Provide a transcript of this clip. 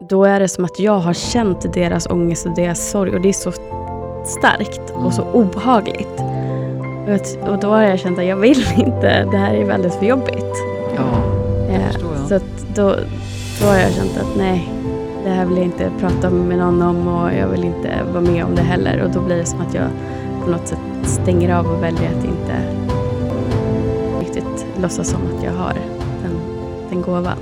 då är det som att jag har känt deras ångest och deras sorg och det är så starkt och så mm. obehagligt. Och, och då har jag känt att jag vill inte, det här är väldigt för jobbigt. Ja, det eh, förstår jag. Så att då, då har jag känt att nej, det här vill jag inte prata med någon om och jag vill inte vara med om det heller. Och då blir det som att jag på något sätt stänger av och väljer att inte riktigt låtsas som att jag har den, den gåvan.